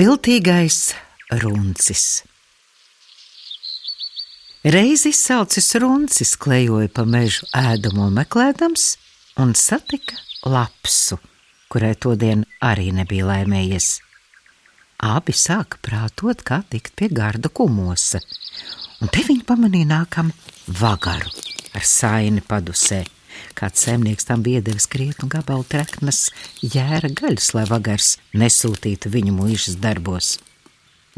Viltīgais runcis. Reiz izsaucis runcis, klejoja pa mežu ēdamo meklēdams un satika lapsu, kurai todien arī nebija laimējies. Abi sāka prātot, kā tikt pie garda kumosa, un te viņi pamanīja nākam vagaru ar saini padusē. Kāds zemnieks tam bija devis krietnu gabalu treknas jēra gaļas, lai vagars nesūtītu viņu mūžas darbos.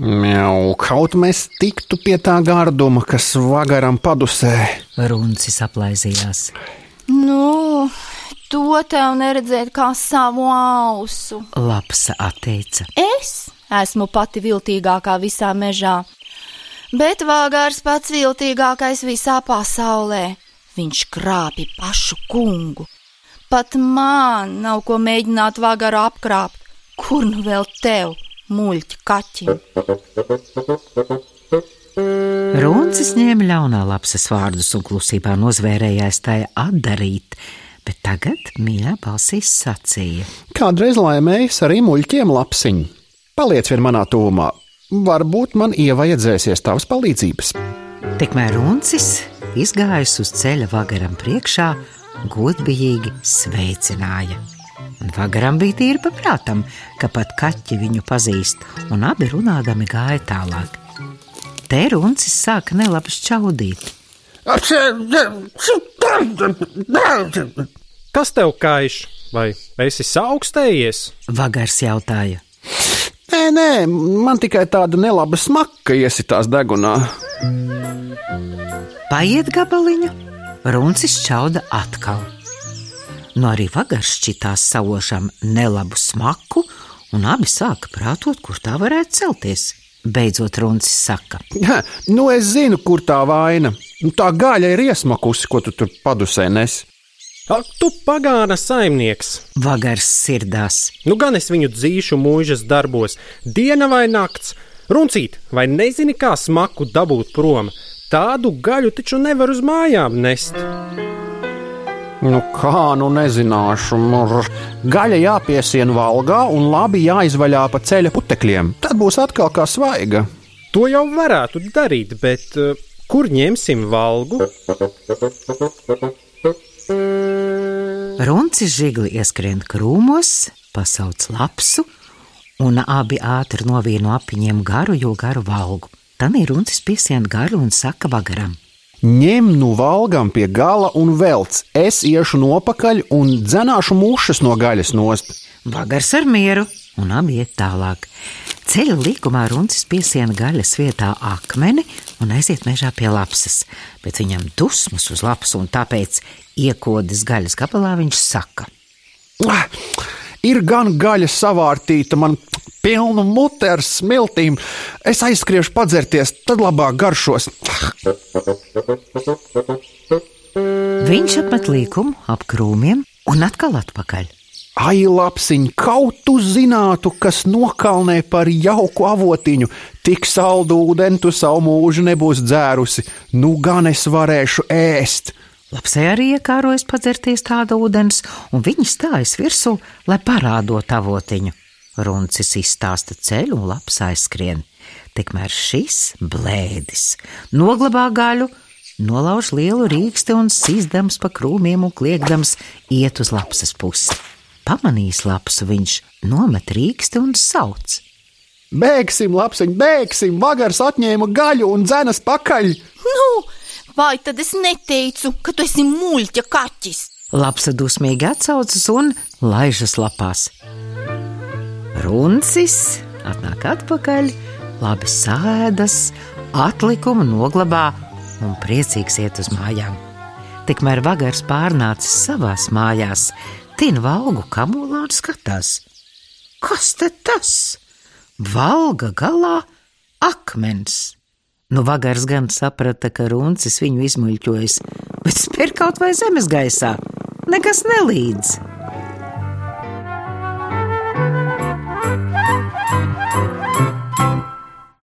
Jau kaut mēs tiktu pie tā garduma, kas vagaram padusē. Runcis aplaizījās. Nu, to tev neredzēt kā savu ausu. Lapsa atteica. Es esmu pati viltīgākā visā mežā, bet vāgārs pats viltīgākais visā pasaulē. Viņš krāpja pašu kungu. Pat man nav ko mēģināt vāgaru apkrāpt. Kur nu vēl tev, muļķi kaķi? Runcis ņēma ļaunā lapsas vārdus un klusībā nozvērējās tajā atdarīt, bet tagad mīļā balsīs sacīja. Kādreiz laimējas arī muļķiem lapsiņu. Paliec vien manā tūmā, varbūt man ievajadzēsies tavas palīdzības. Tikmēr Runcis izgājis uz ceļa vagaram priekšā, godīgi sveicināja. Un vagaram bija tīri paprātam, ka pat kaķi viņu pazīst, un abi runādami gāja tālāk. Te runcis sāka nelabi šķaudīt. Kas tev kaiš? Vai esi augstējies? Vagars jautāja. Nē, nē, man tikai tāda nelaba smaka iesitās degunā. Paiet gabaliņu, runcis čauda atkal. Nu arī vagars šķitās savošam nelabu smaku, un abi sāka prātot, kur tā varētu celties. Beidzot, runcis saka: Ha, nu, es zinu, kur tā vaina. Nu, Tā gaļa ir iesmakusi, ko tu tur padusē nes. Ak, tu pagāna saimnieks! Vagars sirdās. Nu gan es viņu dzīšu mūžas darbos, diena vai nakts. Runcīt, vai nezini, kā smaku dabūt prom? Tādu gaļu taču nevar uz mājām nest. Nu, kā nu nezināšu, mur. gaļa jāpiesien valgā un labi jāizvaļā pa ceļa putekļiem. Tad būs atkal kā svaiga. To jau varētu darīt, bet uh, kur ņemsim valgu? Runcis žigli ieskrien krūmos, pasauc lapsu, un abi ātri novīja no apiņiem garu, jo garu valgu. Tad ir runcis piesien garu un saka vagaram. Ņem nu valgam pie gala un velc. Es iešu nopakaļ un dzenāšu mušas no gaļas nost. Vagars ar mieru, un abi iet tālāk. Ceļa līkumā runcis piesiena gaļas vietā akmeni un aiziet mežā pie lapsas, bet viņam dusmas uz lapas, un tāpēc iekodis gaļas gabalā viņš saka: Ir gan gaļa savārtīta, man pilna mute ar smiltīm. Es aizskriešu padzerties, tad labāk garšos. Viņš apmet līkumu ap krūmiem un atkal atpakaļ. Ai, lapsiņ, kaut tu zinātu, kas nokalnē par jauku avotiņu, tik saldu ūdeni tu savu mūžu nebūs dzērusi. Nu gan es varēšu ēst. Lapsē arī iekārojas padzerties tāda ūdens, un viņi stājas virsū, lai parādot avotiņu. Runcis izstāsta ceļu un laps aizskrien. Tikmēr šis blēdis noglabā gaļu, nolauž lielu rīksti un sīzdams pa krūmiem un kliegdams iet uz lapsas pusi. Pamanījis lapsu, viņš nomet rīksti un sauc. Bēgsim, lapsiņ, bēgsim! Vagars atņēma gaļu un dzenas pakaļ! Nu, vai tad es neteicu, ka tu esi muļķa kaķis? Lapsa dusmīgi atsaucas un laižas lapās. Runcis atnāk atpakaļ, labi sēdas, atlikumu noglabā un priecīgs iet uz mājām. Tikmēr vagars pārnācis savās mājās, tina valgu kamolā un skatās. Kas te tas? Valga galā akmens. Nu, vagars gan saprata, ka runcis viņu izmuļķojas, bet spēr kaut vai zemes gaisā. Nekas nelīdz.